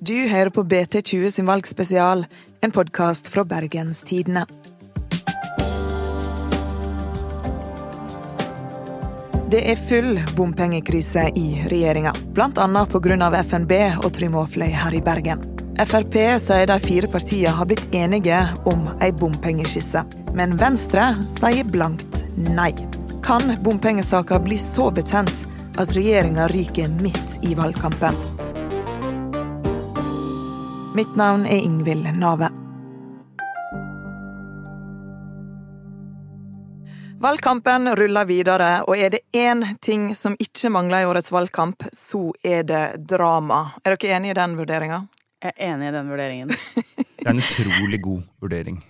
Du hører på BT20 sin valgspesial, en podkast fra Bergens Tidende. Det er full bompengekrise i regjeringa, bl.a. pga. FNB og Trym Aafløy her i Bergen. Frp sier de fire partiene har blitt enige om ei bompengeskisse, men Venstre sier blankt nei. Kan bompengesaka bli så betent at regjeringa ryker midt i valgkampen? Mitt navn er Ingvild Nave. Valgkampen ruller videre, og er det én ting som ikke mangler i årets valgkamp, så er det drama. Er dere enige i den vurderinga? Jeg er enig i den vurderingen. det er en utrolig god vurdering.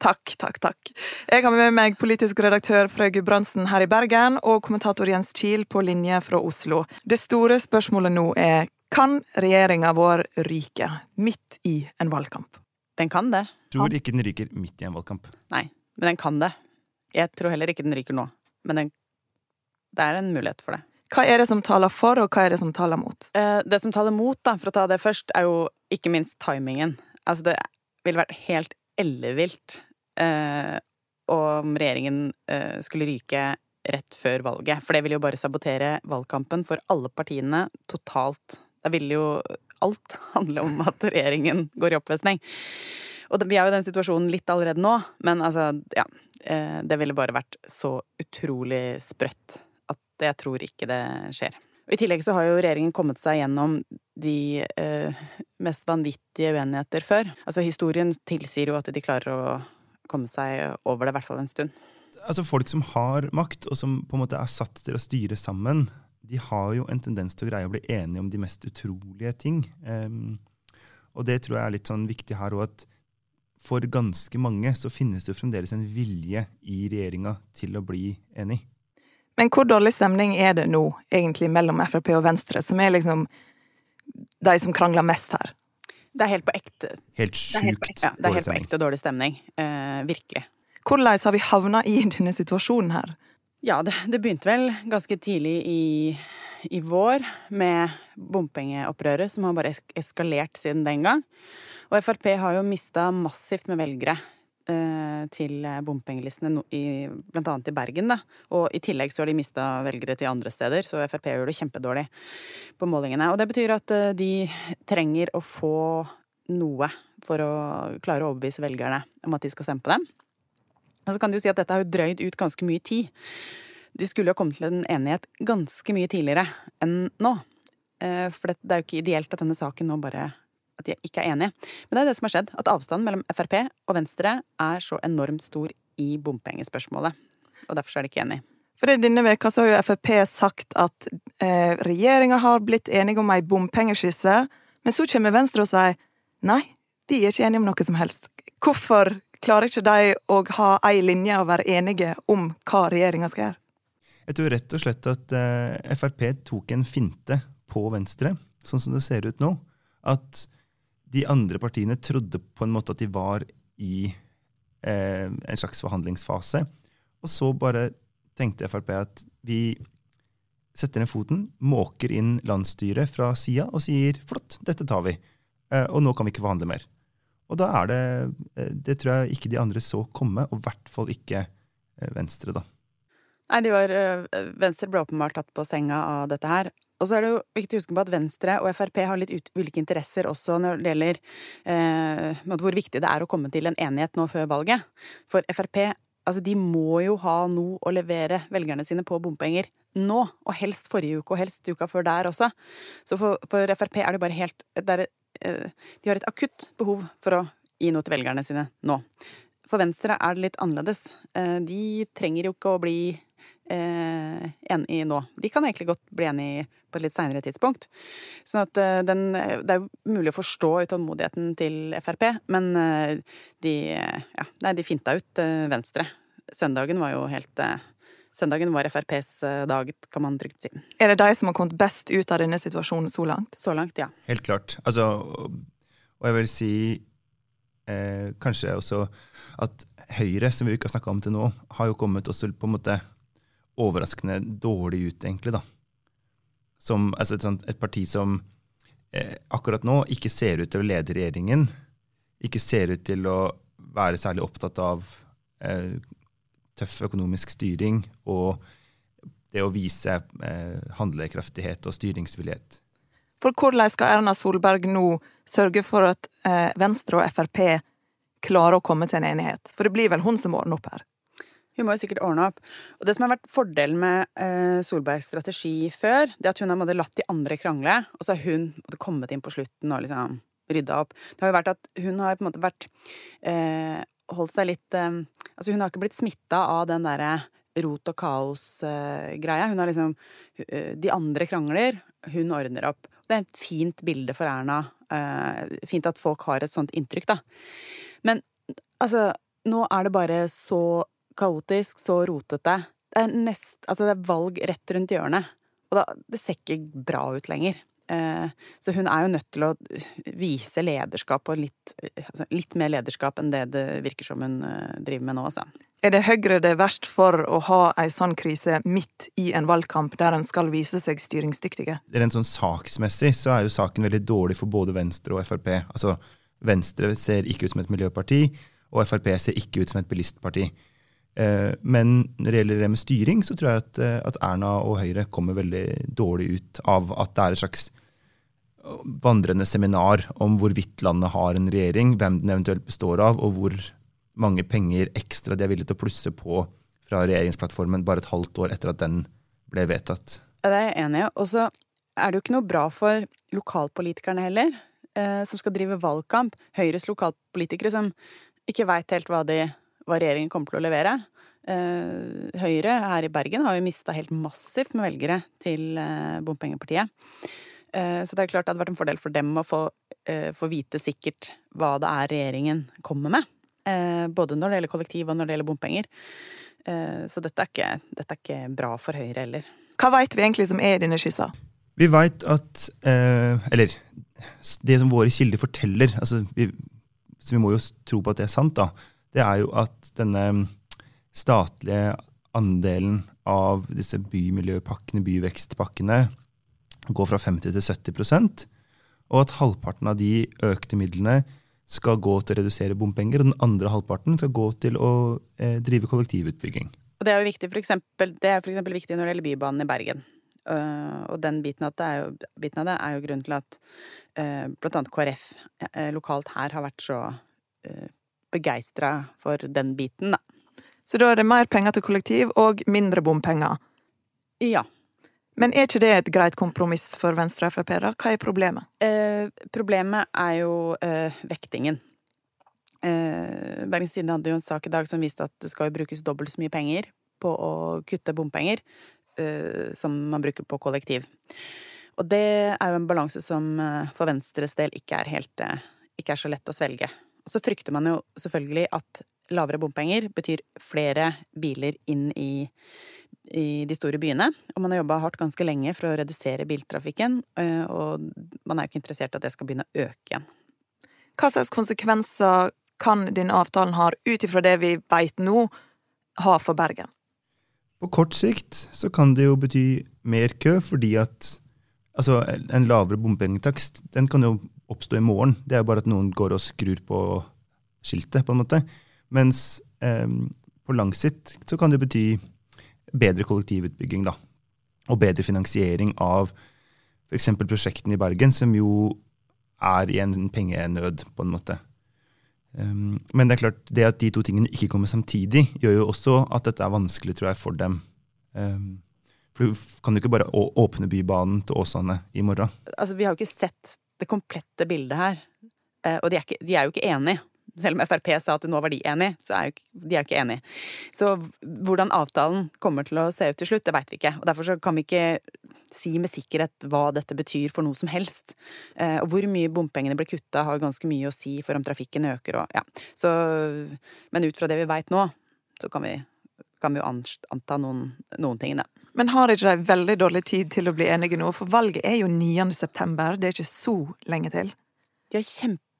Takk, takk, takk. Jeg har med meg politisk redaktør Frøy Gudbrandsen her i Bergen og kommentator Jens Kiel på linje fra Oslo. Det store spørsmålet nå er kan regjeringa vår ryke midt i en valgkamp? Den kan det. Jeg tror ikke den ryker midt i en valgkamp. Nei, men den kan det. Jeg tror heller ikke den ryker nå, men den, det er en mulighet for det. Hva er det som taler for, og hva er det som taler mot? Eh, det som taler mot, da, for å ta det først, er jo ikke minst timingen. Altså, det ville vært helt ellevilt eh, om regjeringen eh, skulle ryke rett før valget. For det ville jo bare sabotere valgkampen for alle partiene totalt. Da ville jo alt handle om at regjeringen går i oppløsning. Og vi er jo i den situasjonen litt allerede nå, men altså, ja. Eh, det ville bare vært så utrolig sprøtt at jeg tror ikke det skjer. I tillegg så har jo regjeringen kommet seg gjennom de eh, mest vanvittige uenigheter før. Altså Historien tilsier jo at de klarer å komme seg over det, i hvert fall en stund. Altså Folk som har makt, og som på en måte er satt til å styre sammen, de har jo en tendens til å greie å bli enige om de mest utrolige ting. Um, og det tror jeg er litt sånn viktig her òg, at for ganske mange så finnes det jo fremdeles en vilje i regjeringa til å bli enig. Men hvor dårlig stemning er det nå egentlig mellom Frp og Venstre, som er liksom de som krangler mest her? Det er helt på ekte. Helt sjukt ja, det er helt på ekte dårlig stemning. Eh, virkelig. Hvordan har vi havna i denne situasjonen her? Ja, det, det begynte vel ganske tidlig i, i vår med bompengeopprøret, som har bare eskalert siden den gang. Og Frp har jo mista massivt med velgere eh, til bompengelistene, blant annet i Bergen. Da. Og i tillegg så har de mista velgere til andre steder, så Frp gjør det kjempedårlig på målingene. Og det betyr at eh, de trenger å få noe for å klare å overbevise velgerne om at de skal stemme på dem. Og så kan du si at dette har jo drøyd ut ganske mye tid. De skulle jo kommet til en enighet ganske mye tidligere enn nå. Eh, for det er jo ikke ideelt at denne saken nå bare at de ikke er enige. Men det er det som har skjedd. At avstanden mellom Frp og Venstre er så enormt stor i bompengespørsmålet. Og derfor er de ikke enige. For Denne veka så har jo Frp sagt at eh, regjeringa har blitt enige om ei bompengeskisse, men så kommer Venstre og sier nei, vi er ikke enige om noe som helst. Hvorfor klarer ikke de å ha ei linje og være enige om hva regjeringa skal gjøre? Jeg tror rett og slett at eh, Frp tok en finte på Venstre, sånn som det ser ut nå. At de andre partiene trodde på en måte at de var i eh, en slags forhandlingsfase. Og så bare tenkte Frp at vi setter ned foten, måker inn landsstyret fra sida og sier flott, dette tar vi. Eh, og nå kan vi ikke forhandle mer. Og da er det eh, Det tror jeg ikke de andre så komme, og i hvert fall ikke eh, Venstre, da. Nei, de var, eh, Venstre ble åpenbart tatt på senga av dette her. Og så er det jo viktig å huske på at Venstre og Frp har litt ut, ulike interesser også når det gjelder eh, hvor viktig det er å komme til en enighet nå før valget. For Frp altså de må jo ha noe å levere velgerne sine på bompenger nå, og helst forrige uke og helst uka før der også. Så for, for Frp er det bare helt det er, De har et akutt behov for å gi noe til velgerne sine nå. For Venstre er det litt annerledes. Eh, de trenger jo ikke å bli eh, enig nå. De kan egentlig godt bli enig på et litt seinere tidspunkt. Sånn at eh, den, Det er jo mulig å forstå utålmodigheten til Frp, men eh, de, ja, de finta ut eh, Venstre. Søndagen var jo helt Søndagen var FrPs dag, kan man trygt si. Er det de som har kommet best ut av denne situasjonen så langt? Så langt, ja. Helt klart. Altså, og jeg vil si eh, kanskje også at Høyre, som vi ikke har snakka om til nå, har jo kommet også på en måte overraskende dårlig ut, egentlig. da. Som altså et, sånt, et, parti som eh, akkurat nå ikke ser ut til å lede regjeringen. Ikke ser ut til å være særlig opptatt av eh, tøff økonomisk styring og det å vise eh, handlekraftighet og styringsvillighet. For hvordan skal Erna Solberg nå sørge for at eh, Venstre og Frp klarer å komme til en enighet? For det blir vel hun som ordner opp her? Hun må jo sikkert ordne opp. Og det som har vært fordelen med eh, Solbergs strategi før, det er at hun har latt de andre krangle, og så har hun kommet inn på slutten og liksom rydda opp. Det har jo vært at hun har på en måte vært eh, holdt seg litt eh, Altså, hun har ikke blitt smitta av den derre rot og kaos-greia. hun har liksom uh, De andre krangler, hun ordner opp. Det er et fint bilde for Erna. Uh, fint at folk har et sånt inntrykk, da. Men altså, nå er det bare så kaotisk, så rotete. Det er, nest, altså det er valg rett rundt hjørnet. Og da, det ser ikke bra ut lenger. Eh, så hun er jo nødt til å vise lederskap, og litt, altså litt mer lederskap enn det det virker som hun eh, driver med nå, altså. Er det Høyre det er verst for å ha ei sånn krise midt i en valgkamp der en skal vise seg styringsdyktige? Rent sånn saksmessig så er jo saken veldig dårlig for både Venstre og Frp. Altså, Venstre ser ikke ut som et miljøparti, og Frp ser ikke ut som et bilistparti. Eh, men når det gjelder det med styring, så tror jeg at, at, Erna og Høyre kommer veldig dårlig ut av at det er et slags vandrende seminar om hvorvidt landet har en regjering, hvem den eventuelt består av, og hvor mange penger ekstra de er villige til å plusse på fra regjeringsplattformen bare et halvt år etter at den ble vedtatt. Det er jeg enig i. Og så er det jo ikke noe bra for lokalpolitikerne heller, eh, som skal drive valgkamp. Høyres lokalpolitikere som ikke veit helt hva de hva regjeringen kommer til å levere. Eh, Høyre her i Bergen har jo mista helt massivt med velgere til eh, bompengepartiet. Eh, så det er klart det hadde vært en fordel for dem å få, få vite sikkert hva det er regjeringen kommer med. Både når det gjelder kollektiv og når det gjelder bompenger. Så dette er ikke, dette er ikke bra for Høyre heller. Hva veit vi egentlig som er i denne skissa? Vi veit at Eller det som våre kilder forteller altså vi, Så vi må jo tro på at det er sant, da det er jo at denne statlige andelen av disse bymiljøpakkene, byvekstpakkene, går fra 50 til 70% og at halvparten av de økte midlene skal gå til å redusere bompenger, og den andre halvparten skal gå til å eh, drive kollektivutbygging. Og det er jo viktig for eksempel, det er for viktig når det gjelder Bybanen i Bergen. Uh, og den biten av, jo, biten av, det er jo grunnen til at uh, blant annet KrF uh, lokalt her har vært så begeistra for den biten, da. Så da er det mer penger til kollektiv og mindre bompenger? Ja. Men er ikke det et greit kompromiss for Venstre og Frp, da? Hva er problemet? Eh, problemet er jo eh, vektingen. Eh, Bergens Tidende hadde jo en sak i dag som viste at det skal brukes dobbelt så mye penger på å kutte bompenger eh, som man bruker på kollektiv. Og det er jo en balanse som eh, for Venstres del ikke er helt eh, ikke er så lett å svelge. Og så frykter man jo selvfølgelig at lavere bompenger betyr flere biler inn i, i de store byene. Og man har jobba hardt ganske lenge for å redusere biltrafikken, eh, og man er jo ikke interessert i at det skal begynne å øke igjen. Hva slags konsekvenser kan denne avtalen ha, ut ifra det vi veit nå, ha for Bergen? På kort sikt så kan det jo bety mer kø, fordi at altså, en lavere bompengetakst den kan jo oppstå i morgen. Det er bare at noen går og skrur på skiltet, på en måte. Mens eh, på lang sikt så kan det bety bedre kollektivutbygging, da. Og bedre finansiering av f.eks. prosjektene i Bergen, som jo er i en pengenød, på en måte. Um, men det er klart, det at de to tingene ikke kommer samtidig, gjør jo også at dette er vanskelig tror jeg, for dem. Um, for Du kan jo ikke bare åpne Bybanen til Åsane i morgen. Altså, Vi har jo ikke sett det komplette bildet her. Eh, og de er, ikke, de er jo ikke enige. Selv om Frp sa at nå var de enige, så er jo de er jo ikke enige. Så hvordan avtalen kommer til å se ut til slutt, det veit vi ikke. Og derfor så kan vi ikke si med sikkerhet hva dette betyr for noe som helst. Eh, og hvor mye bompengene blir kutta, har ganske mye å si for om trafikken øker og ja. Så, men ut fra det vi veit nå, så kan vi, kan vi jo anta noen, noen ting, da. Men har ikke de veldig dårlig tid til å bli enige nå? For valget er jo 9. september, det er ikke så lenge til. De har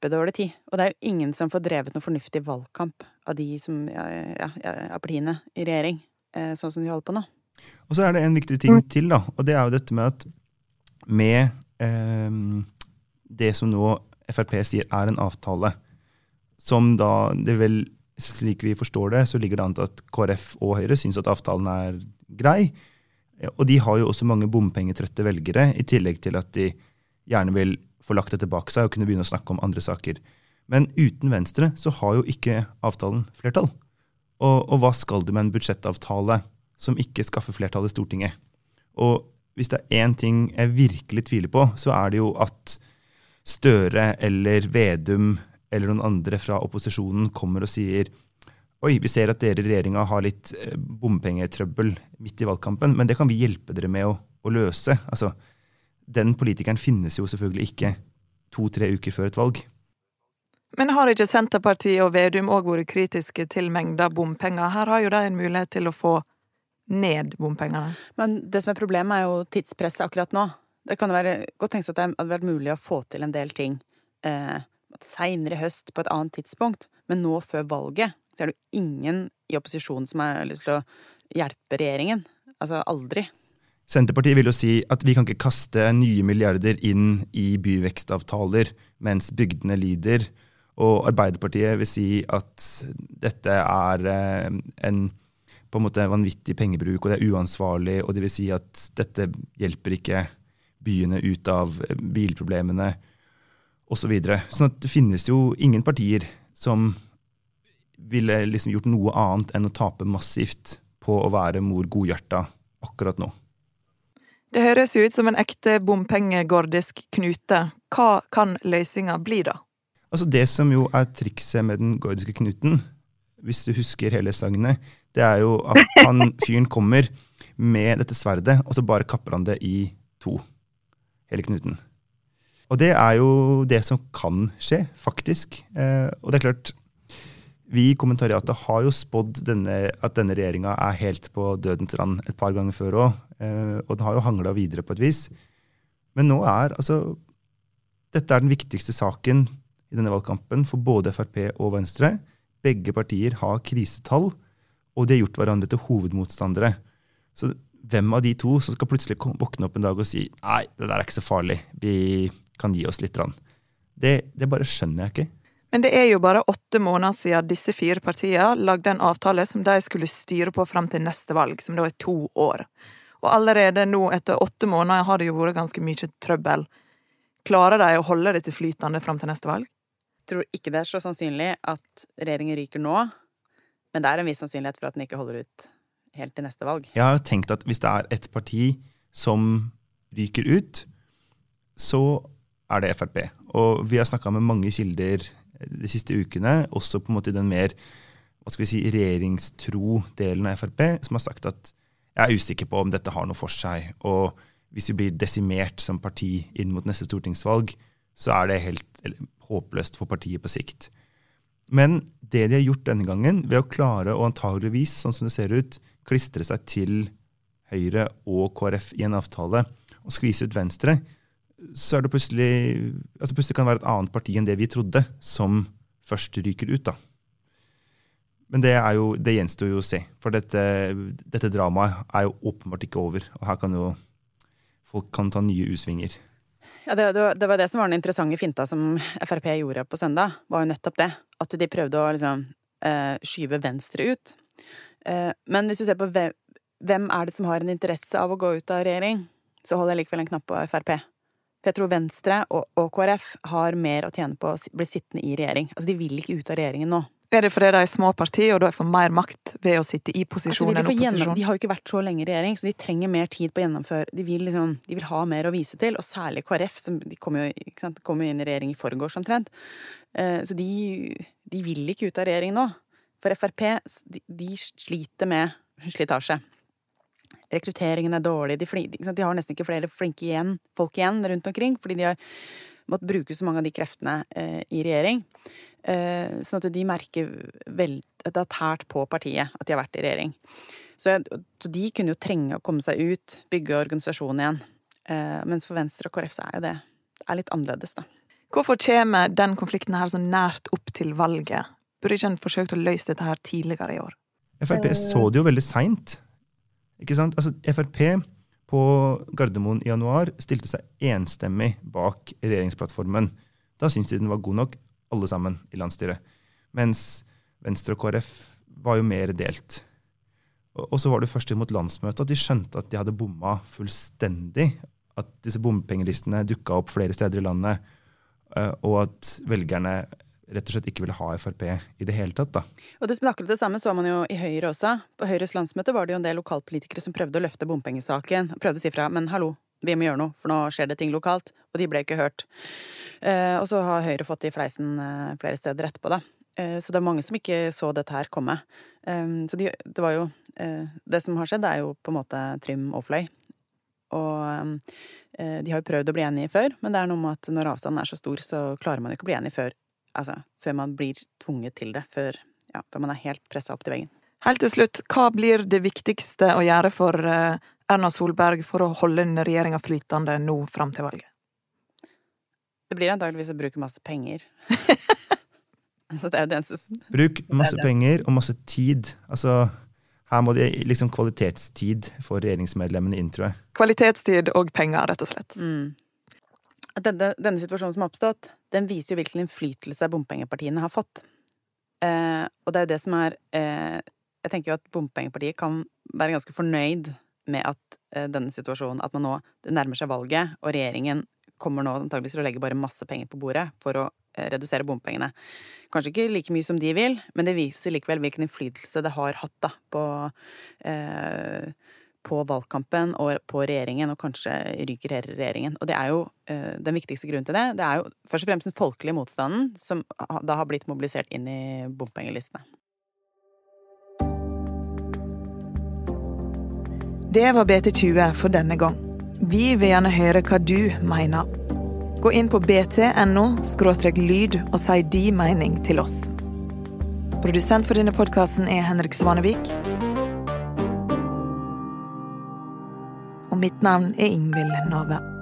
kjempedårlig tid, og det er jo ingen som får drevet noe fornuftig valgkamp av de som, ja, ja, av partiene i regjering, eh, sånn som de holder på nå. Og så er det en viktig ting til, da, og det er jo dette med at med eh, det som nå Frp sier er en avtale, som da det vel, Slik vi forstår det, så ligger det an til at KrF og Høyre syns at avtalen er grei. Og de har jo også mange bompengetrøtte velgere, i tillegg til at de gjerne vil få lagt det tilbake seg og kunne begynne å snakke om andre saker. Men uten Venstre så har jo ikke avtalen flertall. Og, og hva skal du med en budsjettavtale som ikke skaffer flertall i Stortinget? Og hvis det er én ting jeg virkelig tviler på, så er det jo at Støre eller Vedum eller noen andre fra opposisjonen kommer og sier Oi, vi ser at dere i regjeringa har litt eh, bompengetrøbbel midt i valgkampen, men det kan vi hjelpe dere med å, å løse. Altså, den politikeren finnes jo selvfølgelig ikke to-tre uker før et valg. Men har ikke Senterpartiet og Vedum òg vært kritiske til mengda bompenger? Her har jo de en mulighet til å få ned bompengene. Men det som er problemet, er jo tidspresset akkurat nå. Det kan være godt tenkes at det hadde vært mulig å få til en del ting eh, seinere i høst, på et annet tidspunkt. Men nå før valget så er det jo ingen i opposisjonen som har lyst til å hjelpe regjeringen. Altså aldri. Senterpartiet vil jo si at vi kan ikke kaste nye milliarder inn i byvekstavtaler mens bygdene lider. Og Arbeiderpartiet vil si at dette er eh, en på en måte vanvittig pengebruk, og det er uansvarlig, og det vil si at dette hjelper ikke byene ut av bilproblemene osv. Så videre. sånn at det finnes jo ingen partier som ville liksom gjort noe annet enn å tape massivt på å være mor godhjerta akkurat nå. Det høres jo ut som en ekte bompengegordisk knute. Hva kan løsninga bli, da? Altså Det som jo er trikset med den gordiske knuten, hvis du husker hele sagnet, det er jo at han fyren kommer med dette sverdet, og så bare kapper han det i to hele knuten. Og det er jo det som kan skje, faktisk. Eh, og det er klart, vi i kommentariatet har jo spådd at denne regjeringa er helt på dødens rand et par ganger før òg. Eh, og det har jo hangla videre på et vis. Men nå er altså Dette er den viktigste saken i denne valgkampen for både Frp og Venstre. Begge partier har krisetall, og de har gjort hverandre til hovedmotstandere. Så hvem av de to som skal plutselig våkne opp en dag og si nei, det der er ikke så farlig, vi kan gi oss litt. Det, det bare skjønner jeg ikke. Men det er jo bare åtte måneder siden disse fire partiene lagde en avtale som de skulle styre på fram til neste valg, som da er to år. Og allerede nå, etter åtte måneder, har det jo vært ganske mye trøbbel. Klarer de å holde dette flytende fram til neste valg? Jeg tror ikke det er så sannsynlig at regjeringen ryker nå, men det er en viss sannsynlighet for at den ikke holder ut helt til neste valg. Jeg har jo tenkt at hvis det er et parti som ryker ut, så er det Frp. Og vi har snakka med mange kilder de siste ukene, også på en måte i den mer hva skal vi si, regjeringstro delen av Frp, som har sagt at jeg er usikker på om dette har noe for seg. Og hvis vi blir desimert som parti inn mot neste stortingsvalg, så er det helt håpløst for partiet på sikt. Men det de har gjort denne gangen, ved å klare å antageligvis, sånn som det ser ut, klistre seg til Høyre og KrF i en avtale og skvise ut Venstre, så er det plutselig altså plutselig kan det være et annet parti enn det vi trodde, som først ryker ut. da. Men det, er jo, det gjenstår jo å se. For dette, dette dramaet er jo åpenbart ikke over. Og her kan jo folk kan ta nye U-svinger. Ja, det, det, var det som var den interessante finta som Frp gjorde på søndag. var jo nettopp det. At de prøvde å liksom, eh, skyve Venstre ut. Eh, men hvis du ser på hvem er det som har en interesse av å gå ut av regjering, så holder jeg likevel en knapp på Frp. For jeg tror Venstre og, og KrF har mer å tjene på å bli sittende i regjering. Altså, De vil ikke ut av regjeringen nå. Er det fordi de er små partier og da får mer makt ved å sitte i posisjon altså, enn opposisjon? De har jo ikke vært så lenge i regjering, så de trenger mer tid på å gjennomføre. De vil, liksom, de vil ha mer å vise til, og særlig KrF, som de kom jo, kom jo inn i regjering i forgårs omtrent. Uh, så de, de, vil ikke ut av regjering nå. For Frp de, de sliter med slitasje. Rekrutteringen er dårlig. De, de, har nesten ikke flere flinke igjen, folk igjen rundt omkring, fordi de har måttet bruke så mange av de kreftene eh, i regjering. Eh, sånn at de merker vel, at det har tært på partiet at de har vært i regjering. Så, så, de kunne jo trenge å komme seg ut, bygge organisasjonen igjen. Eh, mens for Venstre og KrF så er jo det, det er litt annerledes, da. Hvorfor kommer den konflikten her så nært opp til valget? Burde ikke en forsøkt å løse dette her tidligere i år? Frp så det jo veldig seint. Ikke sant? Altså, Frp på Gardermoen i januar stilte seg enstemmig bak regjeringsplattformen. Da syntes de den var god nok, alle sammen i landsstyret. Mens Venstre og KrF var jo mer delt. Og så var det først mot landsmøtet at de skjønte at de hadde bomma fullstendig. At disse bompengelistene dukka opp flere steder i landet, eh, og at velgerne rett og slett ikke ville ha Frp i det hele tatt. da. Og det, akkurat det samme så man jo i Høyre også. På Høyres landsmøte var det jo en del lokalpolitikere som prøvde å løfte bompengesaken. Prøvde å si fra men hallo, vi må gjøre noe, for nå skjer det ting lokalt. Og de ble ikke hørt. Eh, og så har Høyre fått i fleisen eh, flere steder etterpå, da. Eh, så det er mange som ikke så dette her komme. Så de, det var jo Det som har skjedd, er jo på en måte Trym og Fløy. Og de har jo prøvd å bli enige før, men det er noe med at når avstanden er så stor, så klarer man ikke å bli enige før altså, før man blir tvunget til det. Før, ja, før man er helt pressa opp til veggen. Helt til slutt, hva blir det viktigste å gjøre for eh, Erna Solberg for å holde regjeringa flytende nå fram til valget? Det blir antageligvis å bruke masse penger. altså, det er jo det eneste Bruk masse penger og masse tid. Altså, her må det liksom kvalitetstid for regjeringsmedlemmene inn, tror jeg. Kvalitetstid og penger, rett og slett. Mm at denne, denne, situasjonen som har oppstått, den viser jo hvilken innflytelse bompengepartiene har fått. Eh, og det er jo det som er eh, Jeg tenker jo at bompengepartiet kan være ganske fornøyd med at eh, denne situasjonen At man nå det nærmer seg valget, og regjeringen kommer nå antageligvis til å legge bare masse penger på bordet for å eh, redusere bompengene. Kanskje ikke like mye som de vil, men det viser likevel hvilken innflytelse det har hatt da, på eh, på valgkampen og på regjeringen, og kanskje ryker hele regjeringen. Og det er jo uh, den viktigste grunnen til det. Det er jo først og fremst den folkelige motstanden som da har blitt mobilisert inn i bompengelistene. Det var BT20 for denne gang. Vi vil gjerne høre hva du mener. Gå inn på bt.no lyd og si din mening til oss. Produsent for denne podkasten er Henrik Svanevik. Mitt navn er Ingvild Nave.